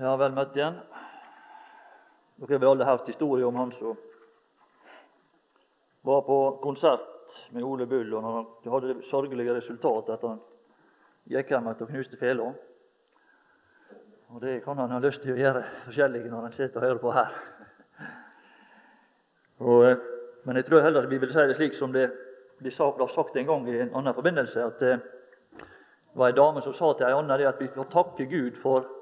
Ja, vel møtt igjen. Dere har vel alle hørt historie om han som var på konsert med Ole Bull, og han hadde det sørgelige resultatet at han gikk hjem og knuste fela. Og det kan han ha lyst til å gjøre forskjellig når han sitter og hører på her. Og, eh, men jeg tror heller vi vil si det slik som det ble sagt en gang i en annen forbindelse, at det var ei dame som sa til ei anna at vi får takke Gud for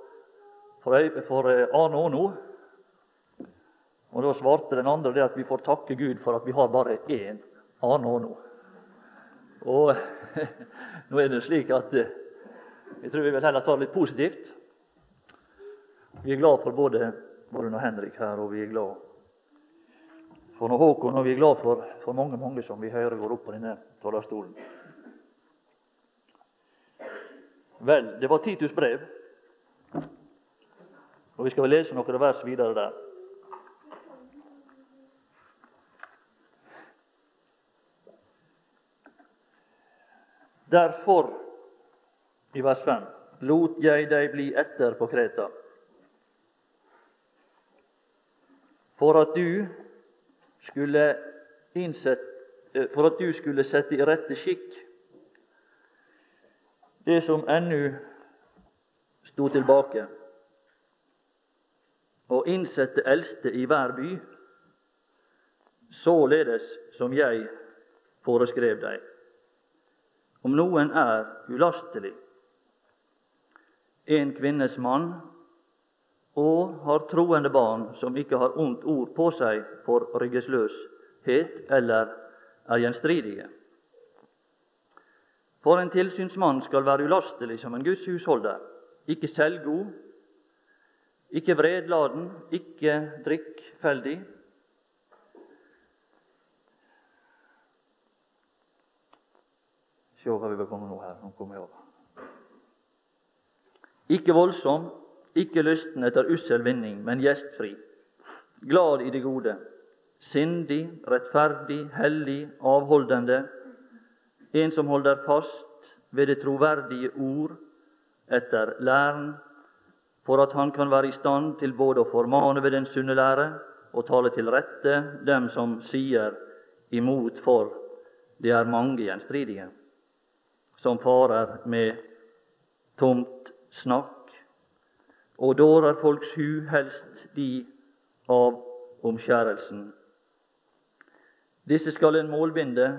for, for eh, Arne Åno. Og Da svarte den andre det at vi får takke Gud for at vi har bare én Arne Åno. Og nå er det slik at eh, jeg tror vi vil heller ta det litt positivt. Vi er glad for både, både Henrik her, og vi er glad for når Håkon, og vi er glad for, for mange mange som vi hører går opp på denne talerstolen. Vel, det var Titus brev. Og Vi skal vel lese noen vers videre der. Derfor, i vers 5, lot jeg deg bli etter på Kreta, for at du skulle innsett, eh, for at du skulle sette i rette skikk det som ennå sto tilbake og innsette eldste i hver by, således som jeg foreskrev deg. Om noen er ulastelig, en kvinnes mann, og har troende barn som ikke har ondt ord på seg for ryggesløshet eller er gjenstridige. For en tilsynsmann skal være ulastelig som en Guds husholder, ikke selvgod, ikke vredladen, ikke drikkfeldig. Se hva vi vil komme nå her. Nå kommer jeg over. Ikke voldsom, ikke lysten etter ussel vinning, men gjestfri. Glad i det gode. Sindig, rettferdig, hellig, avholdende. En som holder fast ved det troverdige ord etter læren for at han kan være i stand til både å formane ved den sunne lære og tale til rette dem som sier imot, for det er mange gjenstridige som farer med tomt snakk, og dårer folks hu, helst de av omskjærelsen. Disse skal en målbinde,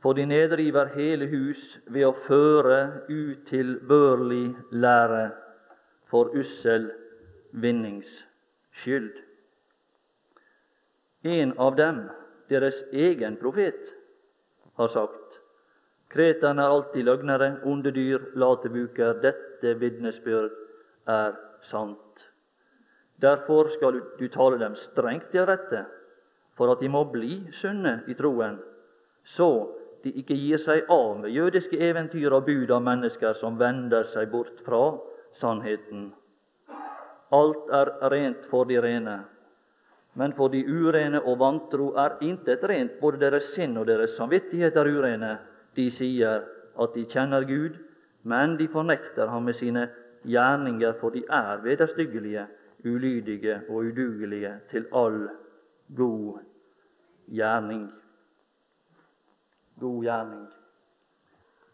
for de nedriver hele hus ved å føre utilbørlig lære for ussel vinnings skyld. En av dem, deres egen profet, har sagt Kreterne er alltid løgnere, onde dyr, late buker. Dette vitnesbyrd er sant. Derfor skal du tale dem strengt til rette, for at de må bli sunne i troen, så de ikke gir seg av med jødiske eventyr og bud av mennesker som vender seg bort fra sannheten. Alt er rent for de rene, men for de urene og vantro er intet rent. Både deres sinn og deres samvittighet er urene. De sier at de kjenner Gud, men de fornekter ham med sine gjerninger, for de er vederstyggelige, ulydige og udugelige til all god gjerning. God gjerning.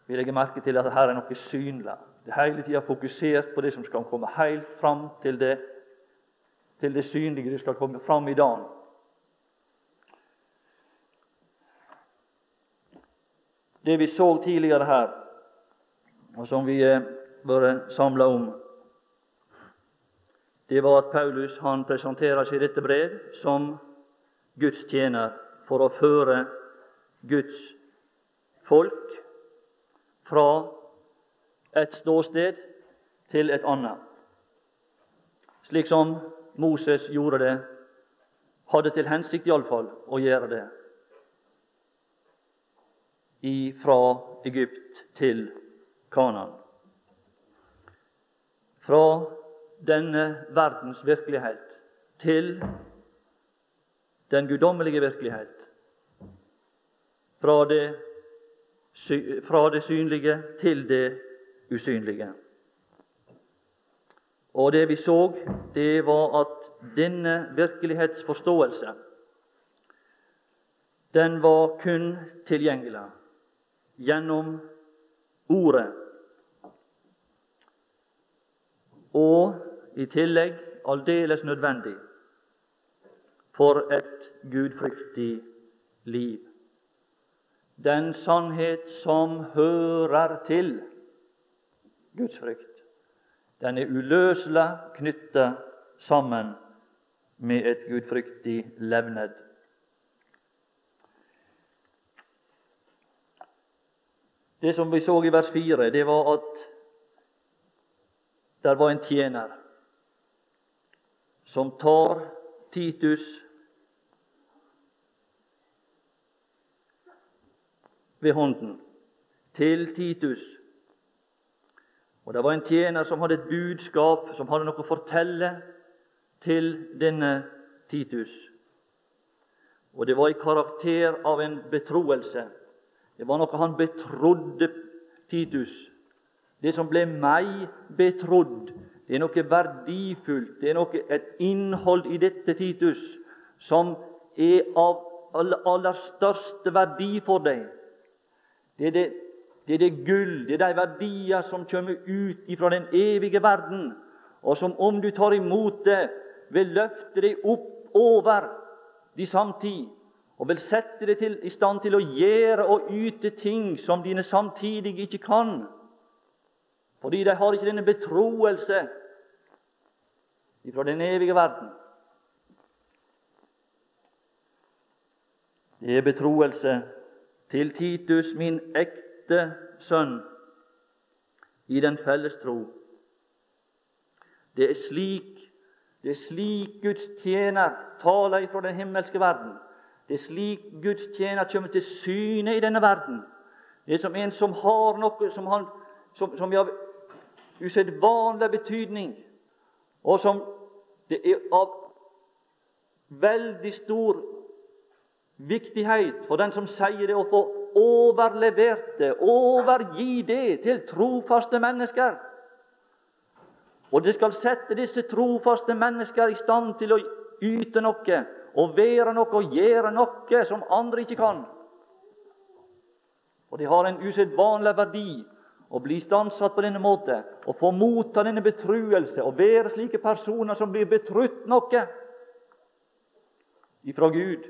Vi legger merke til at her er noe synlig. Det hele tida fokusert på det som skal komme helt fram til det, til det synlige. Det skal komme fram i dagen. Det vi så tidligere her, og som vi har vært samla om, det var at Paulus han presenterer seg i dette brev som Guds tjener for å føre Guds folk fra et ståsted til et annet. Slik som Moses gjorde det, hadde til hensikt iallfall å gjøre det. Fra Egypt til Kanan. Fra denne verdens virkelighet til den guddommelige virkelighet. Fra det, fra det synlige til det usynlige. Og det vi så, det var at denne virkelighetsforståelse den var kun tilgjengelig gjennom Ordet. Og i tillegg aldeles nødvendig for et gudfryktig liv. Den sannhet som hører til Guds frykt, den er uløselig knyttet sammen med et gudfryktig levned. Det som vi så i vers 4, det var at der var en tjener som tar Titus ved hånden til Titus. Og Det var en tjener som hadde et budskap, som hadde noe å fortelle til denne Titus. Og det var i karakter av en betroelse. Det var noe han betrodde Titus. Det som ble meg betrodd, det er noe verdifullt, det er noe, et innhold i dette, Titus, som er av aller, aller største verdi for deg. Det er det, det er det gull, det er de verdier som kommer ut ifra den evige verden, og som, om du tar imot det, vil løfte deg opp over de samtid, og vil sette deg til, i stand til å gjøre og yte ting som dine samtidige ikke kan. Fordi de har ikke denne betroelse ifra den evige verden. Det er betroelse til Titus, min ekte sønn, i den felles tro. Det er slik det er slik Guds tjener taler fra den himmelske verden. Det er slik Guds tjener kommer til syne i denne verden. Det er som en som har noe som, han, som, som har usedvanlig betydning, og som det er av veldig stor viktighet for den som sier det, å få overlevert det, overgi det til trofaste mennesker. Og det skal sette disse trofaste mennesker i stand til å yte noe og være noe og gjøre noe som andre ikke kan. Og de har en usedvanlig verdi å bli stansatt på denne måte og få motta denne betruelse og være slike personer som blir betrutt noe ifra Gud.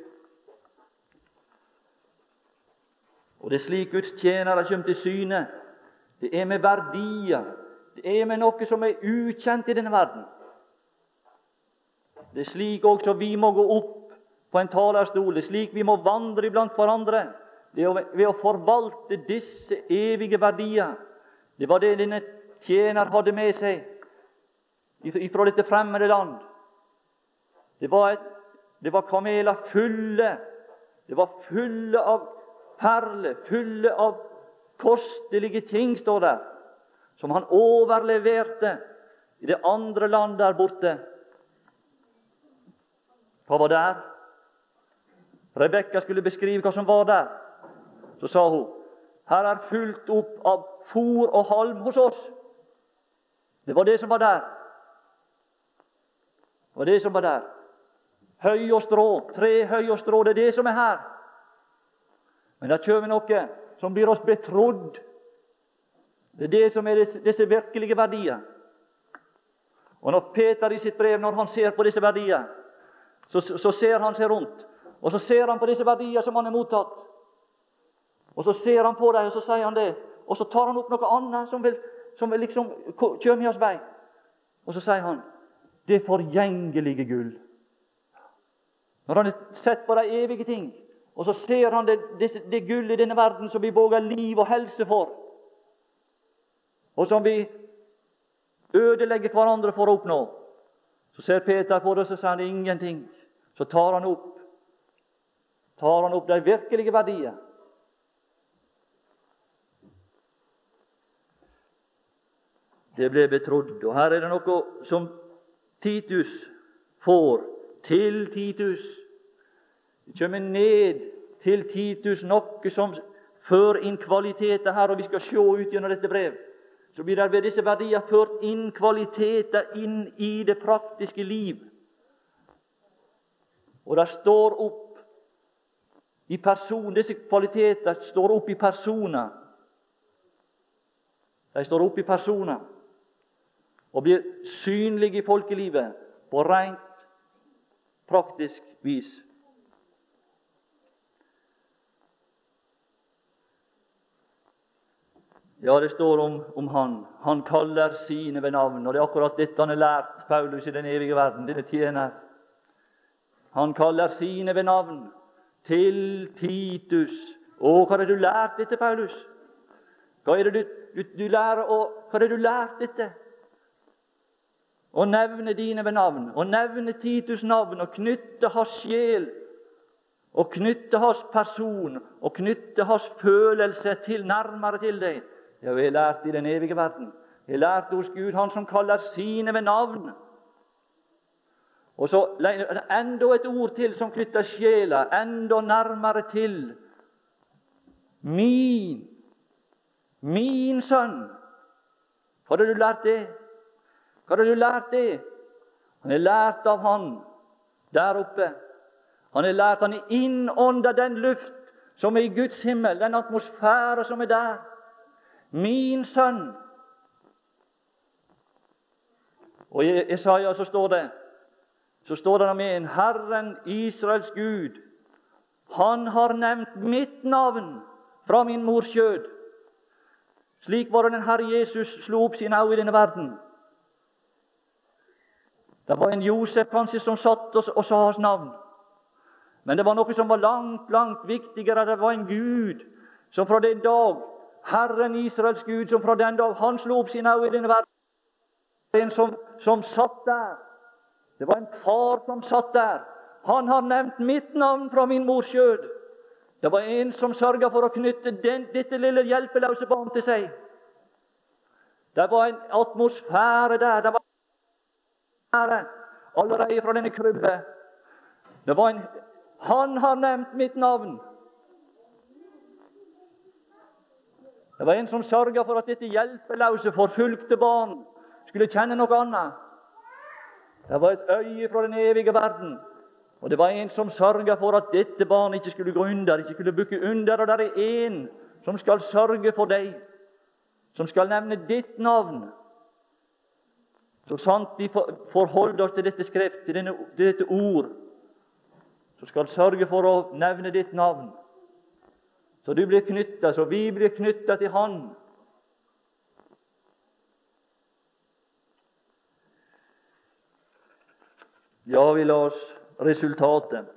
Og Det er slik Guds tjenere kommer til syne. Det er med verdier. Det er med noe som er ukjent i denne verden. Det er slik også vi må gå opp på en talerstol. Det er slik vi må vandre iblant hverandre. Det er ved å forvalte disse evige verdier det var det denne tjener hadde med seg fra dette fremmede land. Det var, et, det var kameler fulle. Det var fulle av perler, fulle av kostelige ting, står der, som han overleverte i det andre land der borte. Hva var der? Rebekka skulle beskrive hva som var der. Så sa hun her er fullt opp av fôr og halm hos oss. Det var det som var der. Det var det som var der. Høy og strå, tre høy og strå, det er det som er her. Men det vi noe som blir oss betrodd. Det er det som er disse virkelige verdier. Og når Peter i sitt brev, når han ser på disse verdier, så, så ser han seg rundt. Og så ser han på disse verdier som han har mottatt. Og så ser han på dem, og så sier han det og så tar han opp noe annet som vil, som vil liksom komme i hans vei. Og så sier han det forgjengelige gull. Når han har sett på de evige ting, og så ser han det, det, det gull i denne verden som vi våger liv og helse for, og som vi ødelegger hverandre for å oppnå, så ser Peter på det, så sier han ingenting. Så tar han opp tar han opp de virkelige verdier det ble betrodd. Og her er det noe som Titus får til Titus. Det kommer ned til Titus noe som fører inn kvaliteter her, og vi skal se ut gjennom dette brev. så blir det ved disse verdier ført inn kvaliteter inn i det praktiske liv. Og det står opp i person, Disse kvaliteter står opp i personer. De står opp i personer og blir synlige i folkelivet på rent praktisk vis. Ja, det står om, om, han. Han kaller sine ved navn. Og det er akkurat dette han har lært Paulus i den evige verden, denne tjener. Han kaller sine ved navn. Til Titus. Å, hva har du lært dette, Paulus? Hva er det du, du, du lærer å, Hva har du lært dette? Å nevne dine ved navn, å nevne Titus navn, og knytte hans sjel, og knytte hans person, og knytte hans følelse til nærmere til deg. Har vi lært i den evige verden. Vi lært hos Gud, Han som kaller sine ved navn. Og så enda et ord til som knytter sjela enda nærmere til. Min, min sønn. Hva har du lært det? Hva har du lært det? Han har lært av Han der oppe. Han har lært han er innånda den luft som er i Guds himmel, den atmosfære som er der. Min sønn. Og i Isaiah så står det så står det med en Herren Israels Gud. Han har nevnt mitt navn fra min mors skjød. Slik var det den Herre Jesus slo opp sine øyne i denne verden. Det var en Josef kanskje som satt og, og sa hans navn. Men det var noe som var langt, langt viktigere. Det var en Gud som fra den dag Herren Israels Gud, som fra den dag han slo opp sine øyne i denne verden En som, som satt der. Det var en far som satt der. Han har nevnt mitt navn fra min mors skjød. Det var en som sørga for å knytte den, dette lille hjelpeløse barn til seg. Det var en atmosfære der. Det var en allerede fra denne krybbe. Det var en, han har nevnt mitt navn. Det var en som sørga for at dette hjelpeløse, forfulgte barn skulle kjenne noe annet. Det var et øye fra den evige verden. Og det var en som sørga for at dette barnet ikke skulle gå under, ikke skulle bukke under. Og det er en som skal sørge for deg, som skal nevne ditt navn. Så sant vi forholder oss til dette skrift, til, denne, til dette ord, som skal sørge for å nevne ditt navn. Så du blir knytta, så vi blir knytta til Han. Ja, vi la oss resultatet.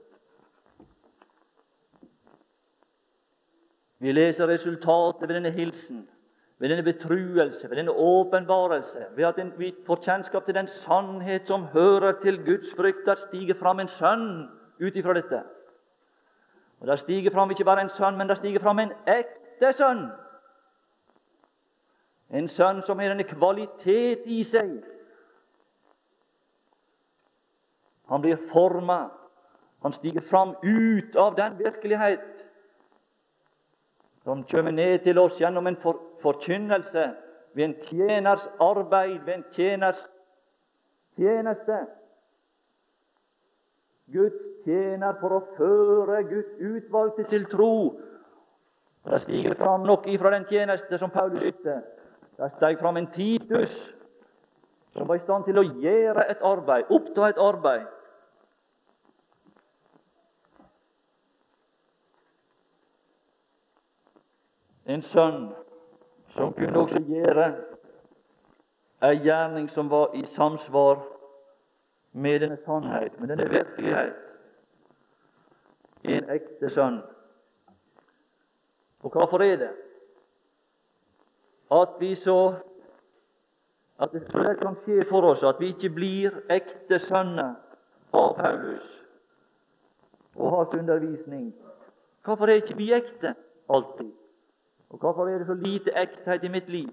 Vi leser resultatet ved denne hilsen, ved denne betruelse, ved denne åpenbarelse, ved at vi får kjennskap til den sannhet som hører til Guds frykt. Der stiger fram en sønn ut ifra dette. Og Det stiger fram ikke bare en sønn, men det stiger fram en ekte sønn. En sønn som har denne kvalitet i seg. Han blir forma. Han stiger fram ut av den virkelighet som kommer ned til oss gjennom en for, forkynnelse ved en tjeners arbeid, ved en tjeners tjeneste. Guds tjener for å føre Guds utvalgte til tro. Det stiger fram noe ifra den tjeneste som Paulus ytte. Det steg fram en Titus som var i stand til å gjøre et arbeid, oppta et arbeid. En sønn som kunne også gjøre ei gjerning som var i samsvar med denne sannhet, med denne virkelighet. En ekte sønn. Og hvorfor er det at vi så at det så lett kan skje for oss at vi ikke blir ekte sønner av Paulus og hans undervisning? Hvorfor er ikke vi ekte alltid? Og hvorfor er det så lite ekthet i mitt liv?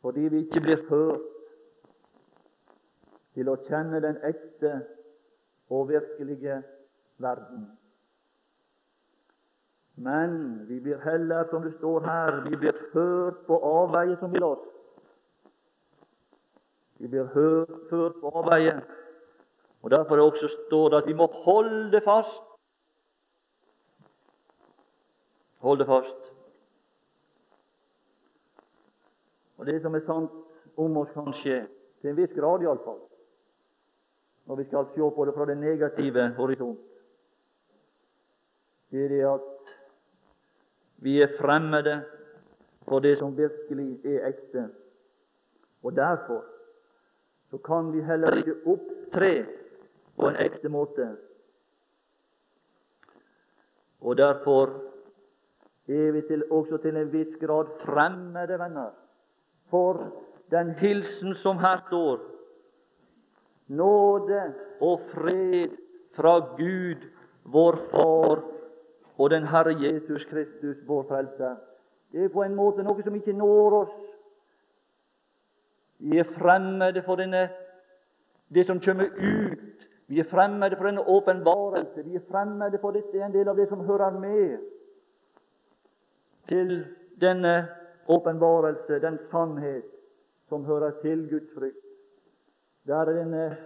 Fordi vi ikke blir ført til å kjenne den ekte og virkelige verden. Men vi blir heller, som det står her, vi blir ført på avveie som vil oss. Vi blir ført på avveie. Og Derfor det også står det at vi må holde fast. Holde fast. Og Det som er sant om oss, kan skje, til en viss grad iallfall, når vi skal se på det fra den negative horisont, det er det at vi er fremmede for det som virkelig er ekte. Og derfor så kan vi heller ikke opptre på en ekte måte. Og derfor er vi til, også til en viss grad fremmede venner for den hilsen som her står. Nåde og fred fra Gud, vår Far, og den Herre Jesus Kristus, vår Frelser. Det er på en måte noe som ikke når oss. Vi er fremmede for denne, det som kommer ut. Vi er fremmede for denne åpenbarelse. Vi er fremmede for dette er en del av det som hører med til denne åpenbarelse, den sannhet som hører til Guds frykt. Der er denne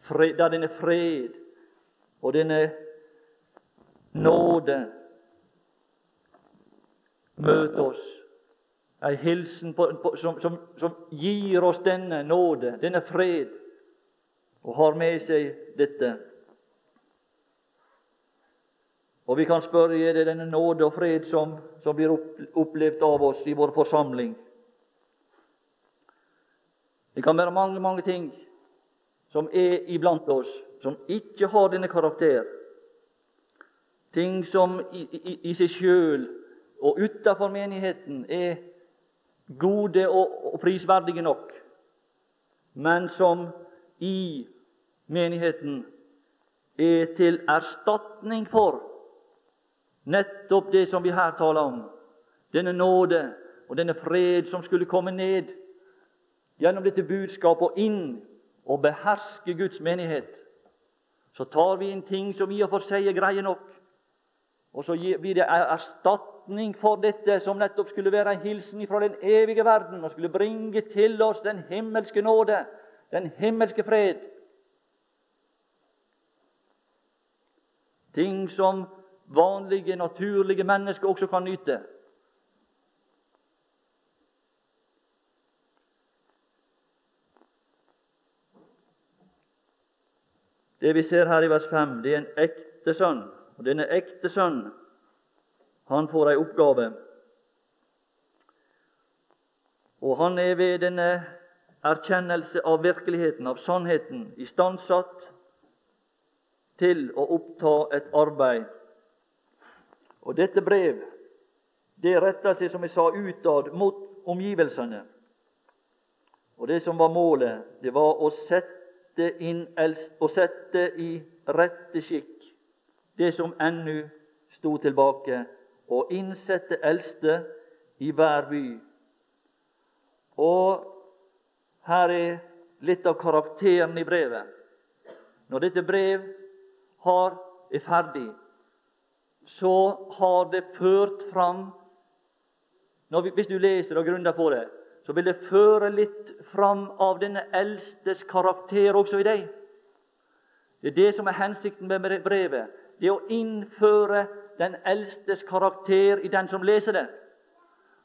fred, der denne fred og denne nåde møter oss. Ei hilsen på, på, som, som, som, gir oss denne nåde, denne fred, og har med seg dette. Og vi kan spørre er det denne nåde og fred som, som blir opplevd av oss i vår forsamling. Det kan være mange, mange ting som er iblant oss, som ikke har denne karakter. Ting som i, i, i seg sjøl og utafor menigheten er gode og, og prisverdige nok, men som i menigheten er til erstatning for Nettopp det som vi her taler om, denne nåde og denne fred som skulle komme ned gjennom dette budskapet og inn og beherske Guds menighet. Så tar vi inn ting som i og for seg er greie nok, og så blir det erstatning for dette som nettopp skulle være en hilsen fra den evige verden og skulle bringe til oss den himmelske nåde, den himmelske fred. Ting som vanlige, naturlige mennesker også kan nyte. Det vi ser her i vers 5, det er en ekte sønn. Og denne ekte sønn, han får ei oppgave. Og han er ved denne erkjennelse av virkeligheten, av sannheten, istandsatt til å oppta et arbeid og Dette brev det retta seg, som jeg sa, utad mot omgivelsene. Og Det som var målet, det var å sette, inn, og sette i rette skikk det som ennu sto tilbake, og innsette eldste i hver by. Og her er litt av karakteren i brevet. Når dette brev har, er ferdig, så har det ført fram vi, Hvis du leser og grunner på det, så vil det føre litt fram av denne eldstes karakter også i deg. Det er det som er hensikten med brevet. Det er å innføre den eldstes karakter i den som leser det.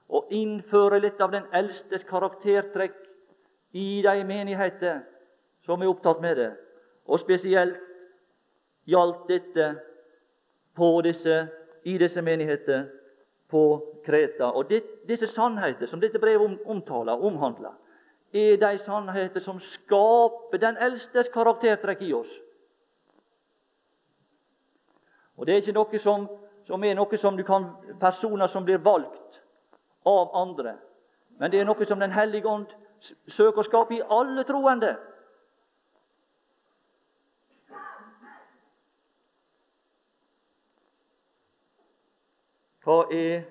Og innføre litt av den eldstes karaktertrekk i de menigheter som er opptatt med det. Og spesielt gjaldt dette disse, i disse menigheter på Kreta. Og det, Disse sannheter som dette brevet omtaler, omhandler, er de sannheter som skaper den eldstes karaktertrekk i oss. Og Det er ikke noe som, som er noe som du kan, personer som blir valgt av andre, men det er noe som Den hellige ånd søker å skape i alle troende. Hva er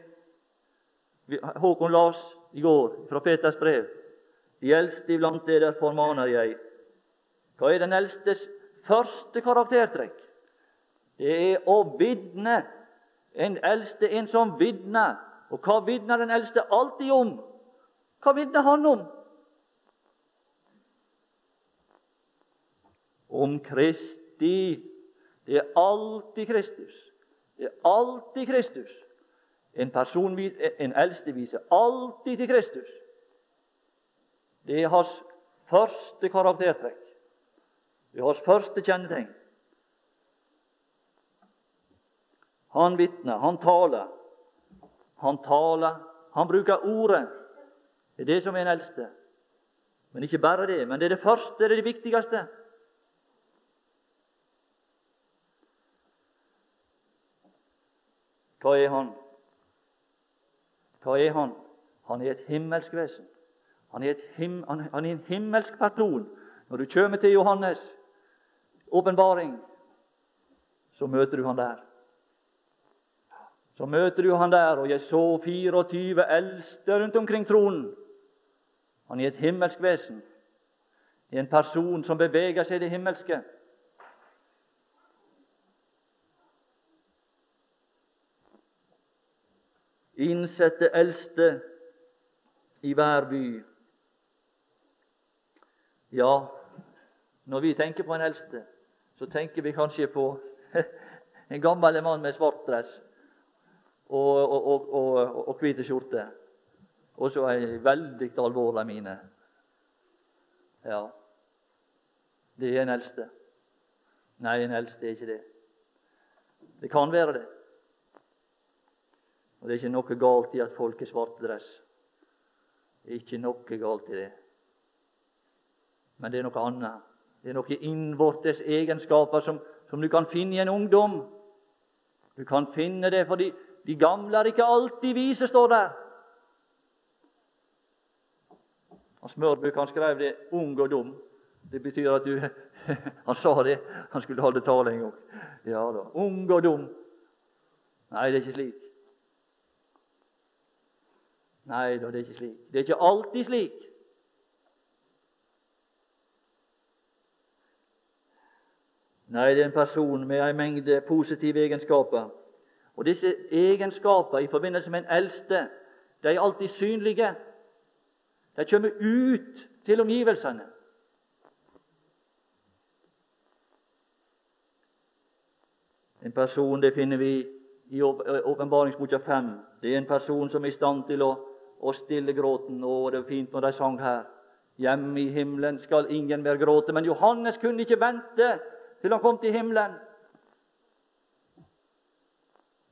Håkon las i går fra Peters brev. De eldste iblant dere formaner jeg. Hva er den eldstes første karaktertrekk? Det er å vitne En eldste, en som vitner. Og hva vitner den eldste alltid om? Hva vitner han om? Om Kristi. Det er alltid Kristus. Det er alltid Kristus. En, person, en eldste viser alltid til Kristus. Det er hans første karaktertrekk. Det er hans første kjennetegn. Han vitner, han taler. Han taler, han bruker ordet. Det er det som er en eldste. Men ikke bare det. Men det er det første, det er det viktigste. Hva er han? Hva er han? Han er et himmelsk vesen. Han er, him, han er en himmelsk person. Når du kommer til Johannes' åpenbaring, så møter du han der. Så møter du han der, og jeg så 24 eldste rundt omkring tronen. Han er et himmelsk vesen, en person som beveger seg i det himmelske. Innsette eldste i hver by. Ja, når vi tenker på en eldste, så tenker vi kanskje på en gammel mann med svart dress og, og, og, og hvite skjorte. Og så ei veldig alvorlig mine. Ja, det er en eldste. Nei, en eldste er ikke det. Det kan være det. Og det er ikke noe galt i at folk har svart dress. Det er ikke noe galt i det. Men det er noe annet. Det er noe innvortes egenskaper som, som du kan finne i en ungdom. Du kan finne det fordi de gamle er ikke alltid vise, står der. Og Smørbukk han skrev det 'ung og dum'. Det betyr at du Han sa det. Han skulle holde tale en gang. Ja da. Ung og dum. Nei, det er ikke slik. Nei da, det er ikke slik. Det er ikke alltid slik. Nei, det er en person med en mengde positive egenskaper. Og Disse egenskaper i forbindelse med en eldste de er alltid synlige. De kommer ut til omgivelsene. En person det finner vi i Åpenbaringsboka 5. Det er en person som er i stand til å, å stille gråten. Å, det er fint når de sang her. Hjemme i himmelen skal ingen mer gråte. Men Johannes kunne ikke vente til han kom til himmelen.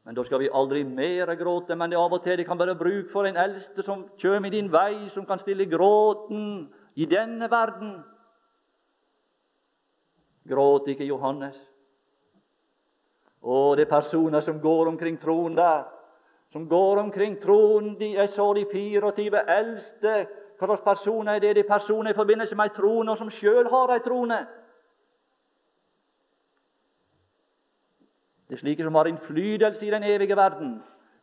Men da skal vi aldri mer gråte. Men det er av og til det kan være bruk for en eldste som kommer i din vei, som kan stille gråten i denne verden. Gråt ikke Johannes. Å, det er personer som går omkring troen der. Som går omkring tronen. De, jeg så de 24 eldste. Hva slags personer er det? De er personer i forbindelse med ei trone, og som sjøl har ei trone. Det er slike som har innflytelse i den evige verden,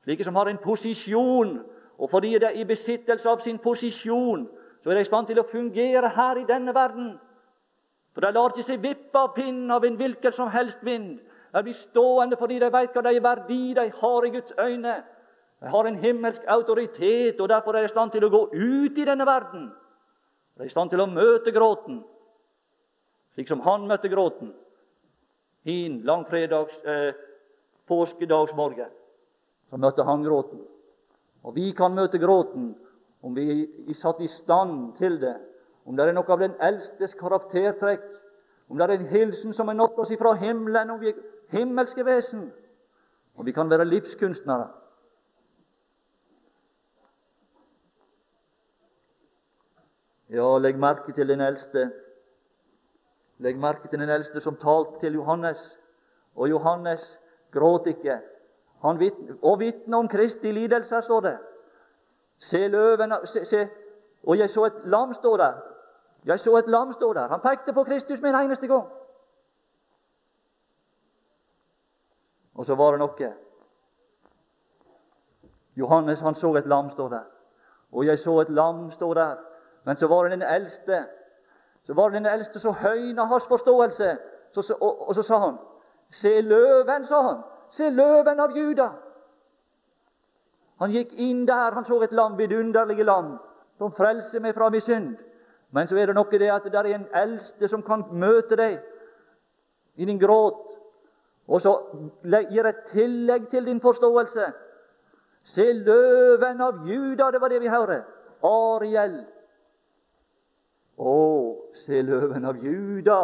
slike som har en posisjon. Og fordi de er i besittelse av sin posisjon, så er de i stand til å fungere her i denne verden. For de lar ikke seg vippe av pinnen av en hvilken som helst vind. De blir stående fordi de vet hva de er verdi de har i Guds øyne. De har en himmelsk autoritet, og derfor er de i stand til å gå ut i denne verden. De er i stand til å møte gråten, slik som han møtte gråten hin langfredags eh, påskedagsmorgen. Så møtte han gråten. Og vi kan møte gråten om vi er satt i stand til det. Om det er noe av den eldstes karaktertrekk. Om det er en hilsen som er nådd oss ifra himmelen, om vi er himmelske vesen. Og vi kan være livskunstnere. Ja, legg merke til den eldste Legg merke til den eldste som talte til Johannes. Og Johannes gråt ikke. Han vitne, og vitne om Kristi lidelser, står det. Se løven se, se. Og jeg så et lam stå der. Jeg så et lam stå der. Han pekte på Kristus med en eneste gang. Og så var det noe. Johannes han så et lam stå der. Og jeg så et lam stå der. Men så var det den eldste så var det den eldste så høyna hans forståelse, så, og, og, så sa han Se løven, sa han. Se løven av Juda. Han gikk inn der, han så et lam, vidunderlige lam, som frelser meg fra min synd. Men så er det noe det at det er en eldste som kan møte deg i din gråt, og så gir et tillegg til din forståelse. Se løven av Juda, det var det vi hører. Ariel. Å, se løven av Juda.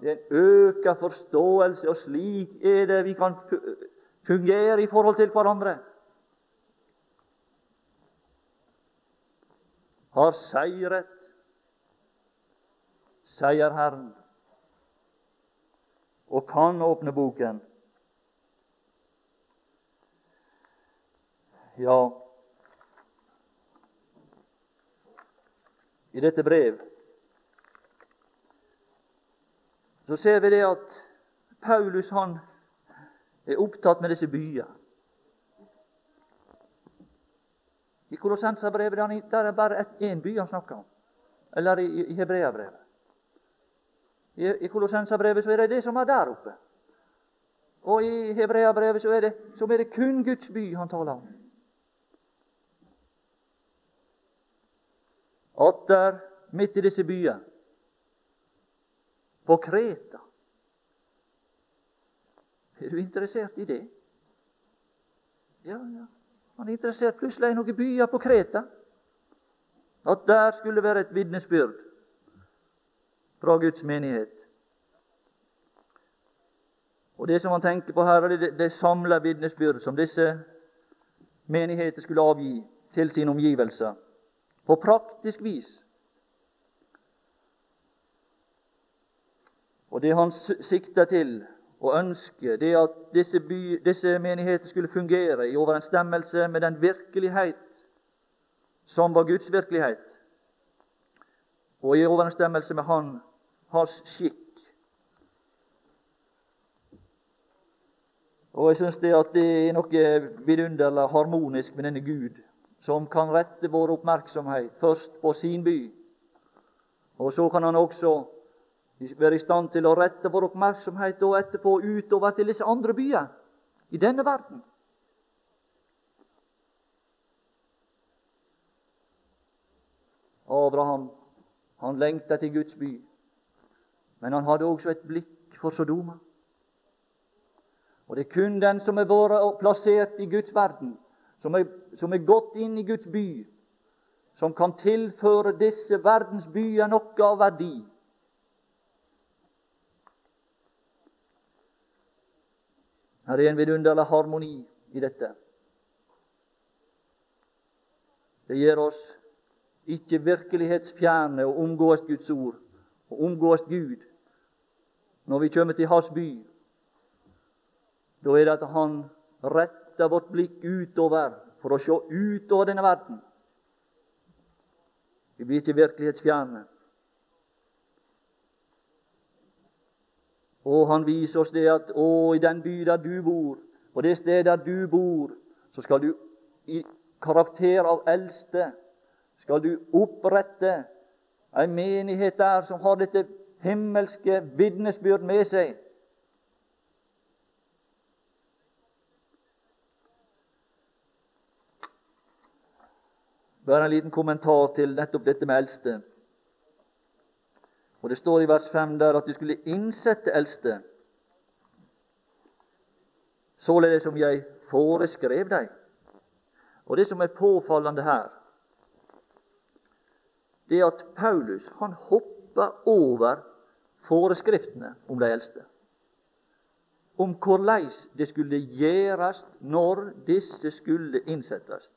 Det er en øka forståelse, og slik er det vi kan fungere i forhold til hverandre. Har seiret, sier Herren, og kan åpne boken. Ja, i dette brev så ser vi det at Paulus han er opptatt med disse byer. I Kolossenserbrevet der er bare én by han snakker om. Eller i, i Hebreabrevet. I, i Kolossenserbrevet så er det det som er der oppe. Og i Hebreabrevet så er det, er det kun Guds by han taler om. Atter midt i disse byer, på Kreta Er du interessert i det? Ja, ja. Han er interessert plutselig i noen byer på Kreta. At der skulle være et vitnesbyrd fra Guds menighet. Og Det som han tenker på her, er det, det samla vitnesbyrd som disse menigheter skulle avgi til sine omgivelser på praktisk vis. Og det han sikter til og ønske, det at disse, by, disse menigheter skulle fungere i overensstemmelse med den virkelighet som var Guds virkelighet, og i overensstemmelse med han, hans skikk. Og jeg syns det det er noe vidunderlig harmonisk med denne Gud, som kan rette vår oppmerksomhet først på sin by, og så kan han også være i stand til å rette vår oppmerksomhet og etterpå utover til disse andre byer i denne verden. Abraham han lengta til Guds by, men han hadde også et blikk for Sodoma. Og Det er kun den som er vært plassert i Guds verden, som er, som er gått inn i Guds by, som kan tilføre disse verdens byer noe av verdi. Her er en vidunderlig harmoni i dette. Det gjør oss ikke virkelighetsfjerne å omgås Guds ord og omgås Gud når vi kommer til Hans by. Da er det at Han retter vårt blikk utover for å se utover denne verden. Vi blir ikke virkelighetsfjerne. Og han viser oss det at å, i den by der du bor, på det stedet der du bor, så skal du i karakter av eldste skal du opprette ei menighet der som har dette himmelske vitnesbyrd med seg. Bare en liten kommentar til nettopp dette med eldste. Og Det står i vers 5 der at de skulle innsette eldste, således som jeg foreskrev deg. Og Det som er påfallende her, det er at Paulus han hopper over foreskriftene om de eldste. Om korleis det skulle gjerast når disse skulle innsettes.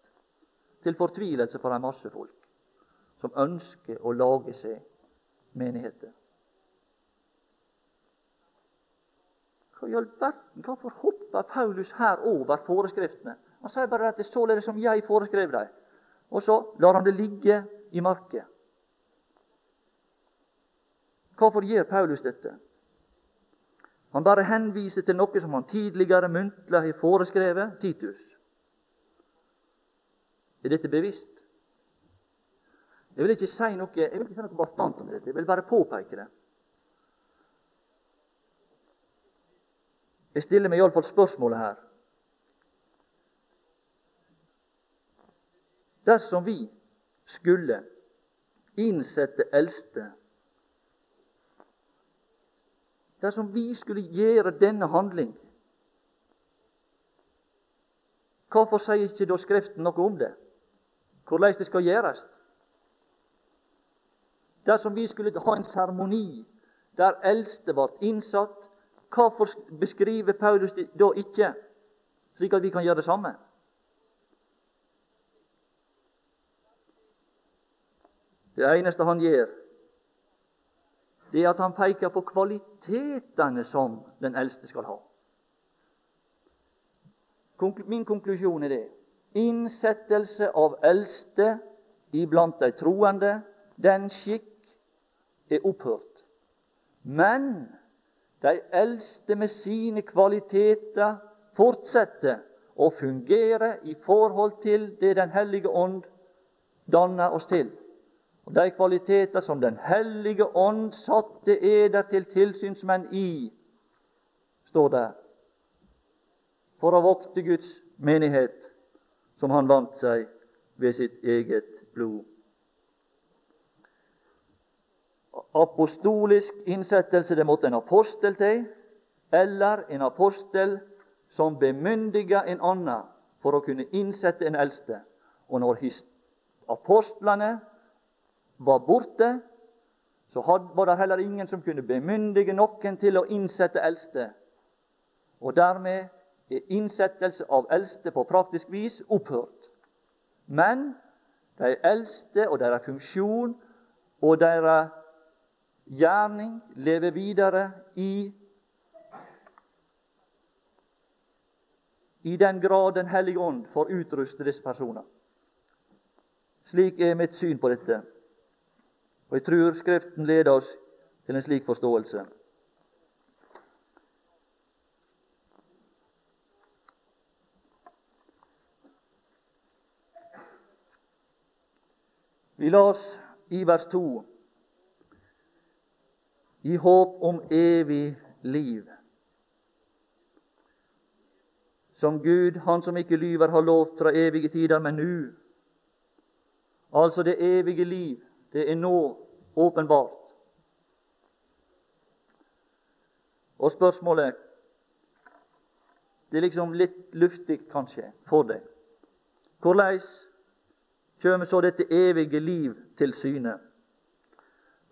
Til fortvilelse for ei masse folk som ønsker å lage seg menigheter. Hva i all verden, Hvorfor hopper Paulus her over foreskriftene? Han sier bare at det er således som jeg foreskrev dem. Og så lar han det ligge i marken. Hvorfor gjør Paulus dette? Han bare henviser til noe som han tidligere muntlig har foreskrevet Titus. Er dette bevisst? Jeg vil ikke si noe jeg vil ikke si noe bastant om dette, jeg vil bare påpeke det. Jeg stiller meg iallfall spørsmålet her. dersom vi skulle innsette eldste Dersom vi skulle gjøre denne handling, hvorfor sier ikke da Skriften noe om det? Hvordan det skal gjøres? Dersom vi skulle ha en seremoni der eldste ble innsatt, hvorfor beskriver Paulus det da ikke, slik at vi kan gjøre det samme? Det eneste han gjør, det er at han peker på kvalitetene som den eldste skal ha. Min konklusjon er det. Innsettelse av eldste iblant de troende, den skikk er opphørt. Men de eldste med sine kvaliteter fortsetter å fungere i forhold til det Den hellige ånd danner oss til. Og De kvaliteter som Den hellige ånd satte eder til tilsynsmenn i, står der, for å vokte Guds menighet, som han vant seg ved sitt eget blod apostolisk innsettelse det måtte en apostel til, eller en apostel som bemyndiga en annen for å kunne innsette en eldste. Og når apostlene var borte, så var det heller ingen som kunne bemyndige noen til å innsette eldste. Og dermed er innsettelse av eldste på praktisk vis opphørt. Men de eldste og deres funksjon og deres gjerning lever videre i i den grad Den hellige ånd får utruste disse personene. Slik er mitt syn på dette, og jeg tror Skriften leder oss til en slik forståelse. Vi las i vers 2 i håp om evig liv. Som Gud, Han som ikke lyver, har lovt fra evige tider, men nu. Altså det evige liv. Det er nå åpenbart. Og spørsmålet Det er liksom litt luftig, kanskje, for deg. Hvordan kommer så dette evige liv til syne?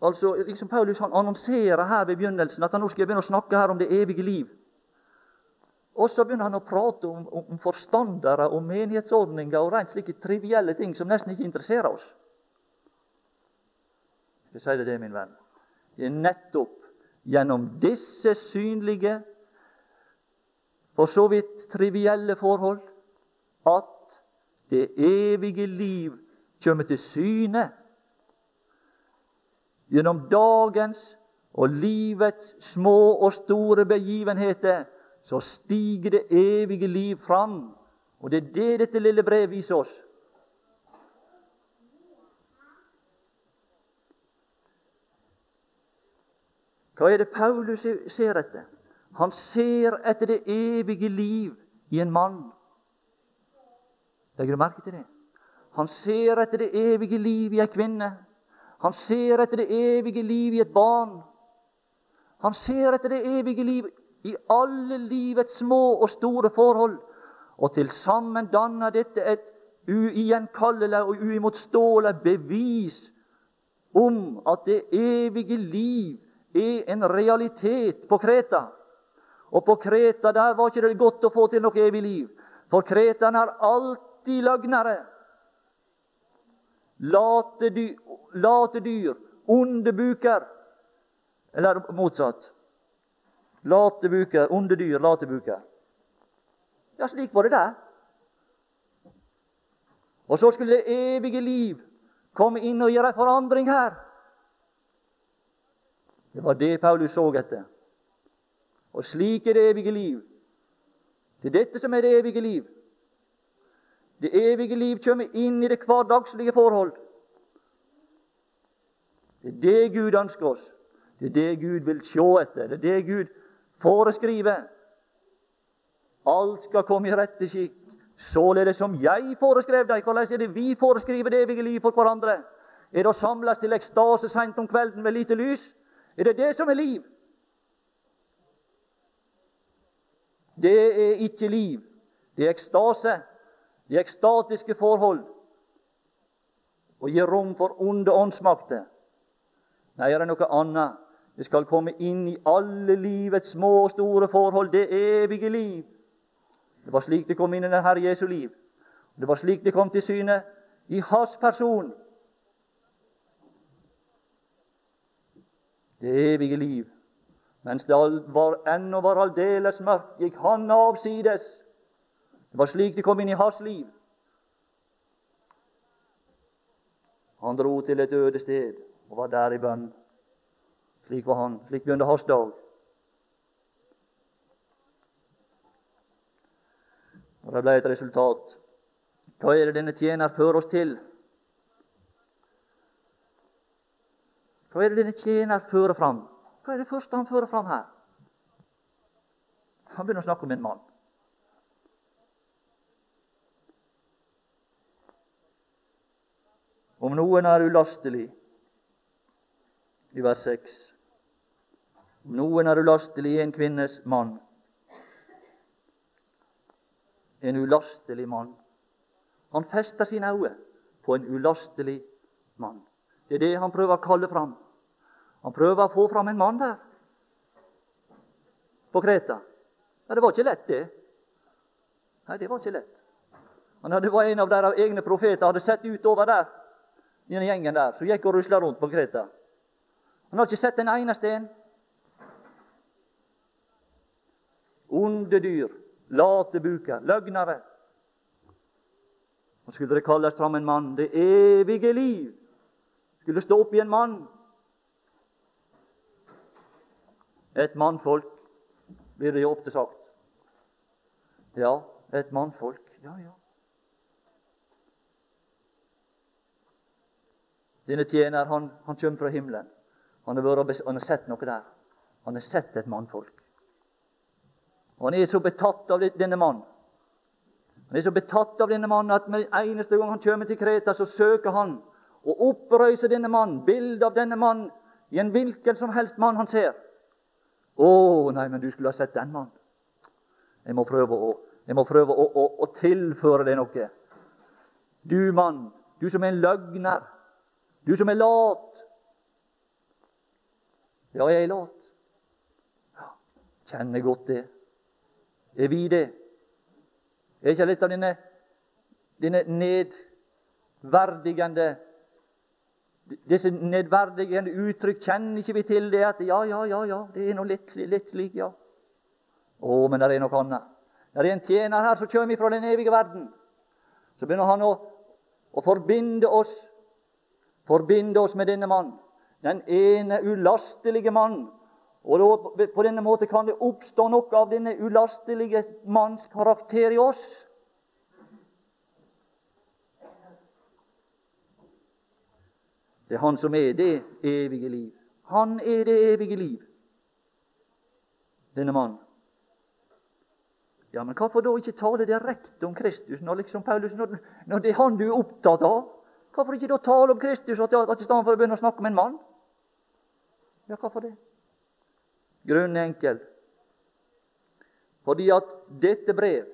Altså, liksom Paulus han annonserer her ved begynnelsen at han nå skal begynne å snakke her om det evige liv. Og så begynner han å prate om, om forstandere og menighetsordninger og rent slike trivielle ting som nesten ikke interesserer oss. Jeg skal si det, det, min venn. Det er nettopp gjennom disse synlige, for så vidt trivielle forhold at det evige liv kommer til syne gjennom dagens og livets små og store begivenheter, så stiger det evige liv fram. Og det er det dette lille brevet viser oss. Hva er det Paulus ser etter? Han ser etter det evige liv i en mann. Legger du merke til det? Han ser etter det evige liv i ei kvinne. Han ser etter det evige liv i et barn. Han ser etter det evige liv i alle livets små og store forhold. Og til sammen danner dette et ugjenkallelig og uimotståelig bevis om at det evige liv er en realitet på Kreta. Og på Kreta der var ikke det godt å få til noe evig liv. For kreterne er alltid løgnere late dyr, late dyr onde buker. Eller motsatt. Late buker, onde dyr, late buker. Ja, slik var det der. Og så skulle det evige liv komme inn og gjøre en forandring her. Det var det Paulus så etter. Og slik er det evige liv. Det er dette som er det evige liv. Det evige liv kommer inn i det hverdagslige forhold. Det er det Gud ønsker oss. Det er det Gud vil se etter. Det er det Gud foreskriver. Alt skal komme i rette skikk, Således som jeg foreskrev deg. Hvordan er det vi foreskriver det evige liv for hverandre? Er det å samles til ekstase seint om kvelden med lite lys? Er det det som er liv? Det er ikke liv. Det er ekstase. Det er ekstatiske forhold. Å gi rom for onde åndsmakter. Nei, er det noe annet. Det skal komme inn i alle livets små og store forhold. Det evige liv. Det var slik det kom inn i den Herre Jesu liv. Det var slik det kom til syne i hans person. Det evige liv. Mens det var, ennå var aldeles mørkt, gikk han avsides. Det var slik det kom inn i hans liv. Han dro til et øde sted og var der i bønn. Slik var han. Slik begynte hans dag. Og det ble et resultat. Hva er det denne tjener fører oss til? Hva er det denne tjener fører fram? Hva er det første han fører fram her? Han begynner å snakke om en mann. Om noen er ulastelig, i vers 6 Om noen er ulastelig i en kvinnes mann, en ulastelig mann Han fester sine øyne på en ulastelig mann. Det er det han prøver å kalle fram. Han prøver å få fram en mann der på Kreta. Ja, Det var ikke lett, det. Nei, det var ikke lett. Han hadde, var en av deres egne profeter hadde sett utover der, i den gjengen der, som gikk og rusla rundt på Kreta. Han har ikke sett en eneste en. Onde dyr, late buker, løgnere. Og skulle det kalles fram en mann, det evige liv, skulle stå opp i en mann Et mannfolk, blir det jo ofte sagt. Ja, et mannfolk. Ja, ja. Denne tjener han, han kommer fra himmelen. Han har, vært, han har sett noe der. Han har sett et mannfolk. Og Han er så betatt av denne mannen Han er så betatt av denne mannen at med eneste gang han kommer til Kreta, så søker han å opprøyse denne mannen, bildet av denne mannen, i en hvilken som helst mann han ser. Å, nei, men du skulle ha sett den mannen. Jeg må prøve å, må prøve å, å, å tilføre deg noe. Du mann, du som er en løgner, du som er lat. Ja, jeg er lat. Ja, kjenner godt det. Er vi det? Er ikke litt av denne, denne nedverdigende disse nedverdigende uttrykk kjenner ikke vi til det at ja, ja, ja, ja, det er nå litt, litt slik, ja. Å, men det er noe annet. Det er en tjener her som kommer fra den evige verden. Så begynner han å, å forbinde oss forbinde oss med denne mann, den ene ulastelige mann. Og På denne måten kan det oppstå noe av denne ulastelige manns karakter i oss. Det er Han som er det evige liv. Han er det evige liv, denne mannen. Ja, men hvorfor da ikke tale direkte om Kristus når, liksom Paulus, når, når det er Han du er opptatt av? Hvorfor ikke da tale om Kristus at, at i stedet for å begynne å snakke om en mann? Ja, hvorfor det? Grunnen er enkel. Fordi at dette brev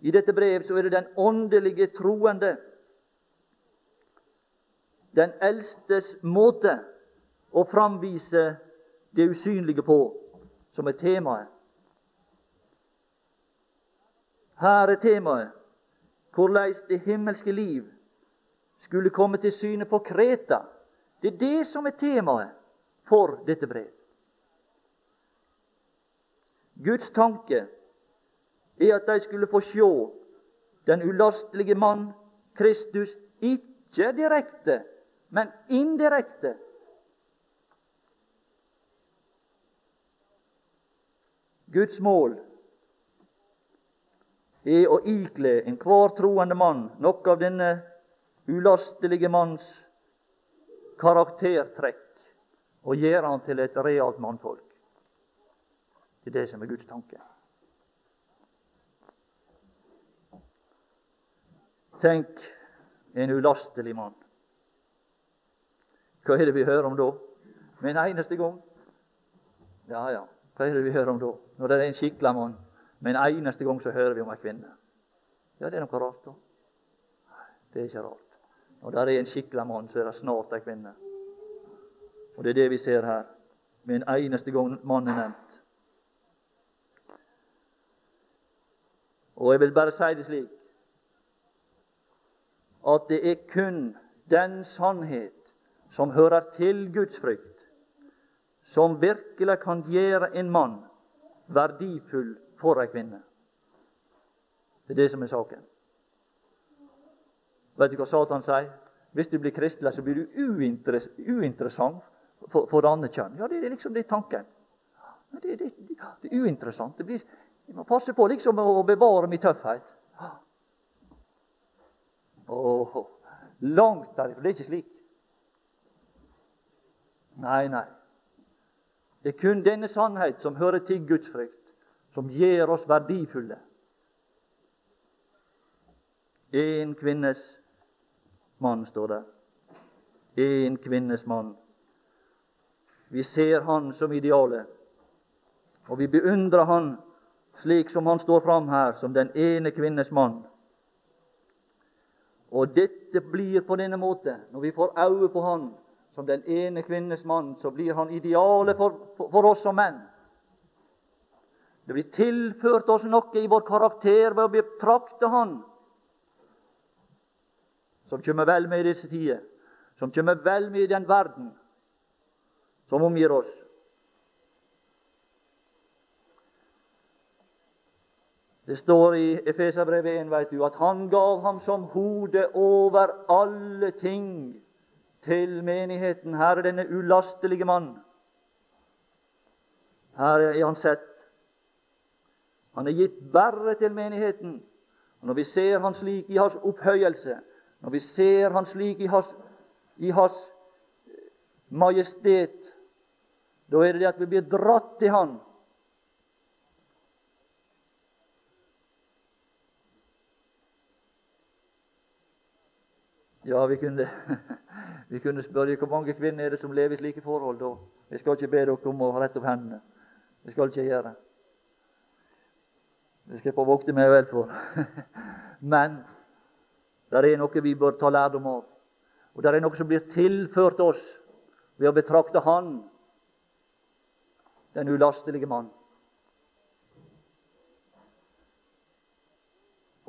I dette brev så er det den åndelige troende, den eldstes måte å framvise det usynlige på, som er temaet. Her er temaet hvordan det himmelske liv skulle komme til syne på Kreta. Det er det som er temaet for dette brev. Guds tanke er at de skulle få se den ulastelige mann, Kristus, ikke direkte, men indirekte. Guds mål er å ikle enhver troende mann noe av denne ulastelige manns karaktertrekk og gjøre han til et realt mannfolk. Det er det som er Guds tanke. Tenk en ulastelig mann. Hva er det vi hører om da? Med en eneste gang? Ja, ja, hva er det vi hører om da? Når det er en skikkelig mann. Med en eneste gang så hører vi om ei kvinne. Ja, det er noe rart, da. Det er ikke rart. Når det er en skikkelig mann, så er det snart ei kvinne. Og det er det vi ser her. Med en eneste gang mannen er nevnt. Og jeg vil bare si det slik at det er kun den sannhet som hører til Guds frykt, som virkelig kan gjøre en mann verdifull for ei kvinne. Det er det som er saken. Vet du hva Satan sier? Hvis du blir kristelig, så blir du uinteressant for, for andre kjønn. Ja, det er liksom det tanken. Det, det, det, det er uinteressant. Det blir, jeg må passe på liksom å bevare min tøffhet. Oh, langt derifra. Det er ikke slik. Nei, nei. Det er kun denne sannhet som hører til Guds frykt, som gjør oss verdifulle. En kvinnes mann, står det. En kvinnes mann. Vi ser han som idealet, og vi beundrer han slik som han står fram her, som den ene kvinnes mann. Og dette blir på denne måte, når vi får øye på han som den ene kvinnes mann, så blir han idealet for, for, oss som menn. Det blir tilført oss noe i vår karakter ved å betrakte Han som kommer vel med i disse tider, som kommer vel med i den verden som omgir oss. Det står i Efeserbrevet 1 vet du, at han gav ham som hode over alle ting til menigheten. Her er denne ulastelige mann. Her er han sett. Han er gitt bare til menigheten. Og Når vi ser han slik i hans opphøyelse, når vi ser han slik i hans, i hans majestet, da er det det at vi blir dratt til Han. Ja, vi kunne, vi kunne spørre hvor mange kvinner er det som lever i slike forhold. da. Jeg skal ikke be dere om å rette opp hendene. Det skal ikke gjøre. Det skal jeg få vokte meg vel for. Men det er noe vi bør ta lærdom av. Og det er noe som blir tilført oss ved å betrakte Han den ulastelige mann.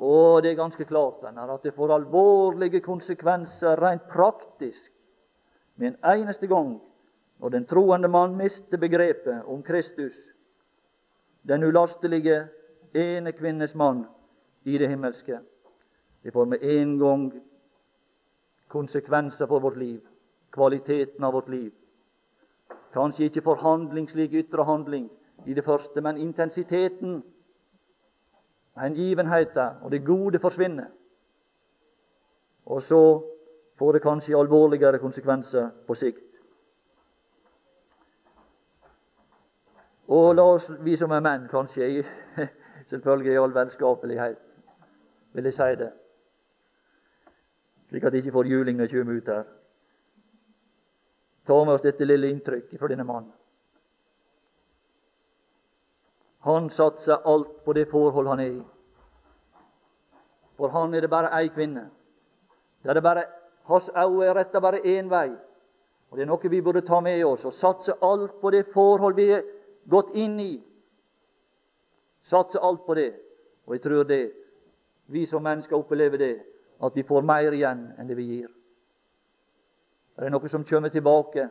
Og det er ganske klart denne, at det får alvorlige konsekvenser rent praktisk med en eneste gang når den troende mann mister begrepet om Kristus, den ulastelige ene kvinnes mann i det himmelske. Det får med en gang konsekvenser for vårt liv, kvaliteten av vårt liv. Kanskje ikke forhandling, slik ytre handling i det første, men intensiteten, hengivenheten og det gode forsvinner. Og så får det kanskje alvorligere konsekvenser på sikt. Og la oss, vi som er menn, kanskje, selvfølgelig i all vennskapelighet, vil jeg si det, slik at ikke får juling når jeg kommer ut her ta med oss dette lille inntrykket fra denne mannen. Han satser alt på det forhold han er i. For han er det bare ei kvinne. Det er det bare, Hans øyne er retta bare én vei. Og Det er noe vi burde ta med oss og satse alt på det forhold vi er gått inn i. Satse alt på det. Og jeg tror det, vi som mennesker opplever det, at vi får mer igjen enn det vi gir. Det er noe som kommer tilbake.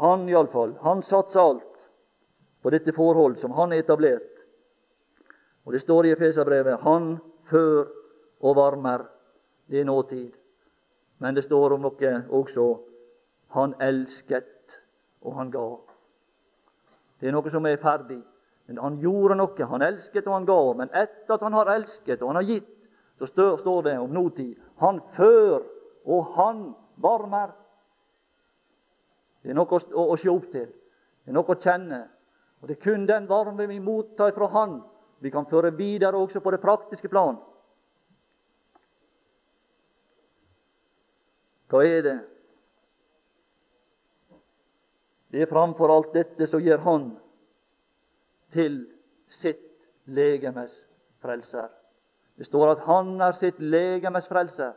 Han iallfall, han satser alt på dette forhold som han har etablert. Og Det står i Efeserbrevet han før og varmer. Det er nåtid. Men det står om noe også han elsket, og han ga. Det er noe som er ferdig. Men han gjorde noe. Han elsket, og han ga. Men etter at han har elsket, og han har gitt, så står det om notid han før og han varmer. Det er noe å, å se opp til. Det er noe å kjenne. Og Det er kun den varme vi mottar fra Han, vi kan føre videre også på det praktiske plan. Hva er det? Det er framfor alt dette som gjør Han til sitt legemes frelser. Det står at Han er sitt legemes frelser.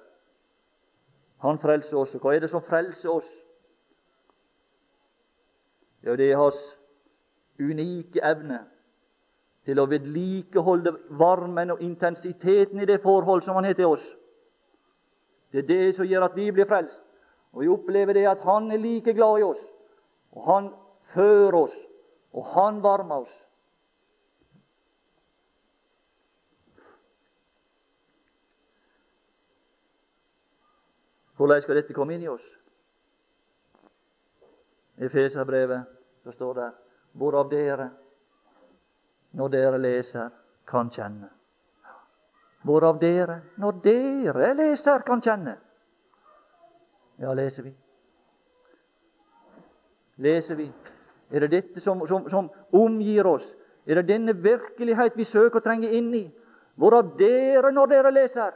Han frelser oss. Og hva er det som frelser oss? Ja, det er hans unike evne til å vedlikeholde varmen og intensiteten i det forhold som han har til oss. Det er det som gjør at vi blir frelst. Og vi opplever det at han er like glad i oss, og han fører oss, og han varmer oss. Hvordan skal dette komme inn i oss? I Feserbrevet så står det hvorav dere, når dere leser, kan kjenne. Hvorav dere, når dere leser, kan kjenne. Ja, leser vi. Leser vi. Er det dette som, som, som omgir oss? Er det denne virkelighet vi søker å trenge inn i? Hvorav dere, når dere leser,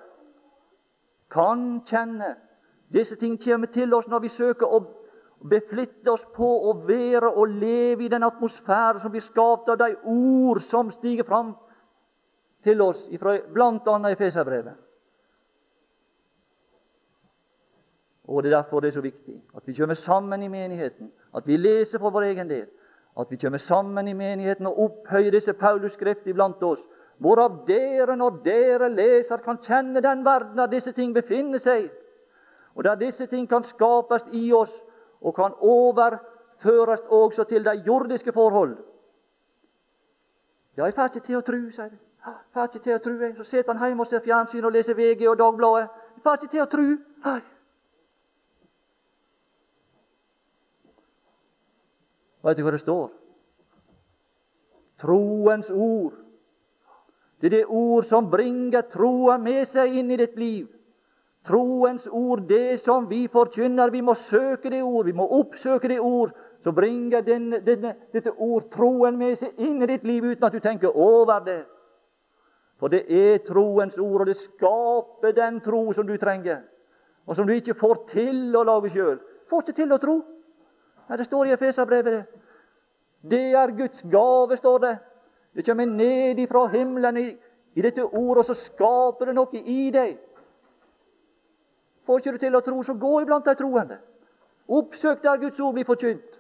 kan kjenne. Disse ting kommer til oss når vi søker å beflitte oss på å være og leve i den atmosfære som blir skapt av de ord som stiger fram til oss, bl.a. i Feserbrevet. Og Det er derfor det er så viktig at vi kommer sammen i menigheten, at vi leser for vår egen del, at vi kommer sammen i menigheten og opphøyer disse Paulus-skrift iblant oss, hvorav dere, når dere leser, kan kjenne den verden der disse ting befinner seg, og der disse ting kan skapes i oss og kan overføres også til de jordiske forhold. Ja, jeg får ikke til å tru, sier de. Jeg får ikke til å tru. Så sitter han hjemme og ser fjernsyn og leser VG og Dagbladet. Jeg får ikke til å tru. Nei. Vet du hva det står? Troens ord. Det er det ord som bringer troa med seg inn i ditt liv. Troens ord, det som vi forkynner, vi må søke det ord, vi må oppsøke det ord. Så bringer denne, denne, dette ord troen med seg inn i ditt liv uten at du tenker over det. For det er troens ord, og det skaper den tro som du trenger, og som du ikke får til å lage sjøl. Får ikke til å tro. Nei, det står i Efeserbrevet. Det er Guds gave, står det. Det kommer ned ifra himmelen i, i dette ordet, og så skaper det noe i deg. Får ikke du til å tro, så gå iblant de troende. Oppsøk der Guds ord blir forkynt.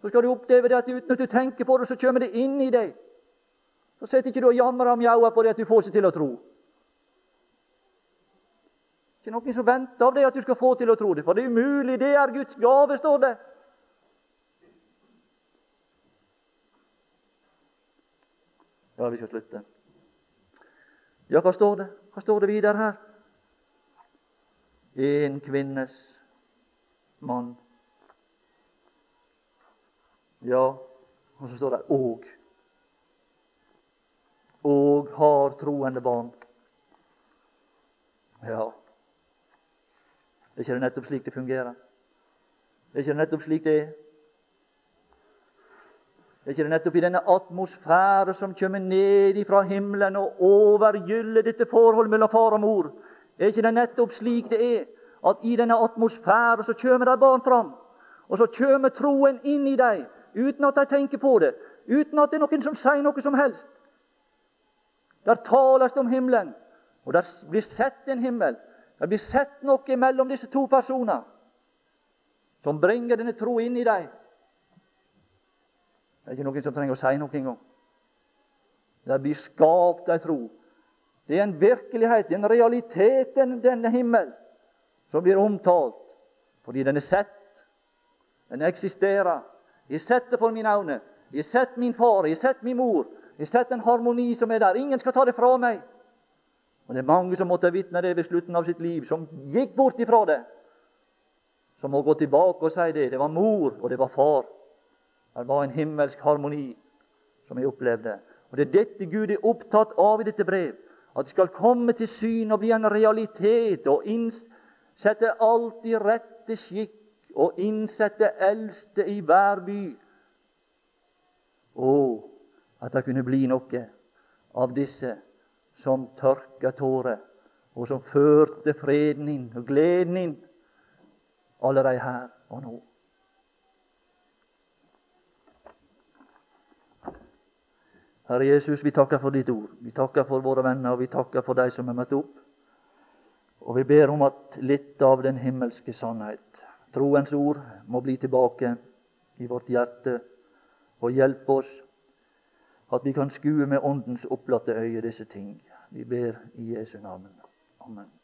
Så skal du oppleve det at uten at du tenker på det, så kommer det inn i deg. Så sitter ikke du og jamrer og mjauer på det at du får ikke til å tro. Det er ikke noen som venter av deg at du skal få til å tro det, for det er umulig. Det er Guds gave, står det. Ja, vi skal slutte. Ja, hva står det? Hva står det videre her? En kvinnes mann. Ja, og så står det 'og'. Og har troende barn. Ja, er ikke det nettopp slik det fungerer? Er ikke det nettopp slik det er? Er ikke det nettopp i denne atmosfære som kommer ned ifra himmelen og overgyller dette forholdet mellom far og mor? Er ikke det nettopp slik det er? At i denne atmosfæren så kommer det barn fram. Og så kommer troen inn i dem uten at de tenker på det. Uten at det er noen som sier noe som helst. Der tales det om himmelen, og der blir sett en himmel. Det blir sett noe mellom disse to personer som bringer denne tro inn i dem. Det er ikke noen som trenger å si noe engang. Det blir skapt ei tro det er en virkelighet, en realitet, denne himmel, som blir omtalt. Fordi den er sett. Den eksisterer. Jeg har sett det for mine øyne. Jeg har sett min far, jeg har sett min mor. Jeg har sett en harmoni som er der. Ingen skal ta det fra meg. Og Det er mange som måtte vitne det ved slutten av sitt liv, som gikk bort ifra det. Som må gå tilbake og si det. Det var mor, og det var far. Det var en himmelsk harmoni som jeg opplevde. Og Det er dette Gud er opptatt av i dette brev. At det skal komme til syn og bli en realitet og innsette alt i rette skikk og innsette eldste i hver by. Og at det kunne bli noe av disse som tørka tårer, og som førte freden inn og gleden inn allerede her og nå. Herre Jesus, vi takker for ditt ord. Vi takker for våre venner, og vi takker for de som er møtt opp. Og vi ber om at litt av den himmelske sannhet, troens ord, må bli tilbake i vårt hjerte og hjelpe oss at vi kan skue med Åndens opplatte øye disse ting. Vi ber i Jesu navn. Amen.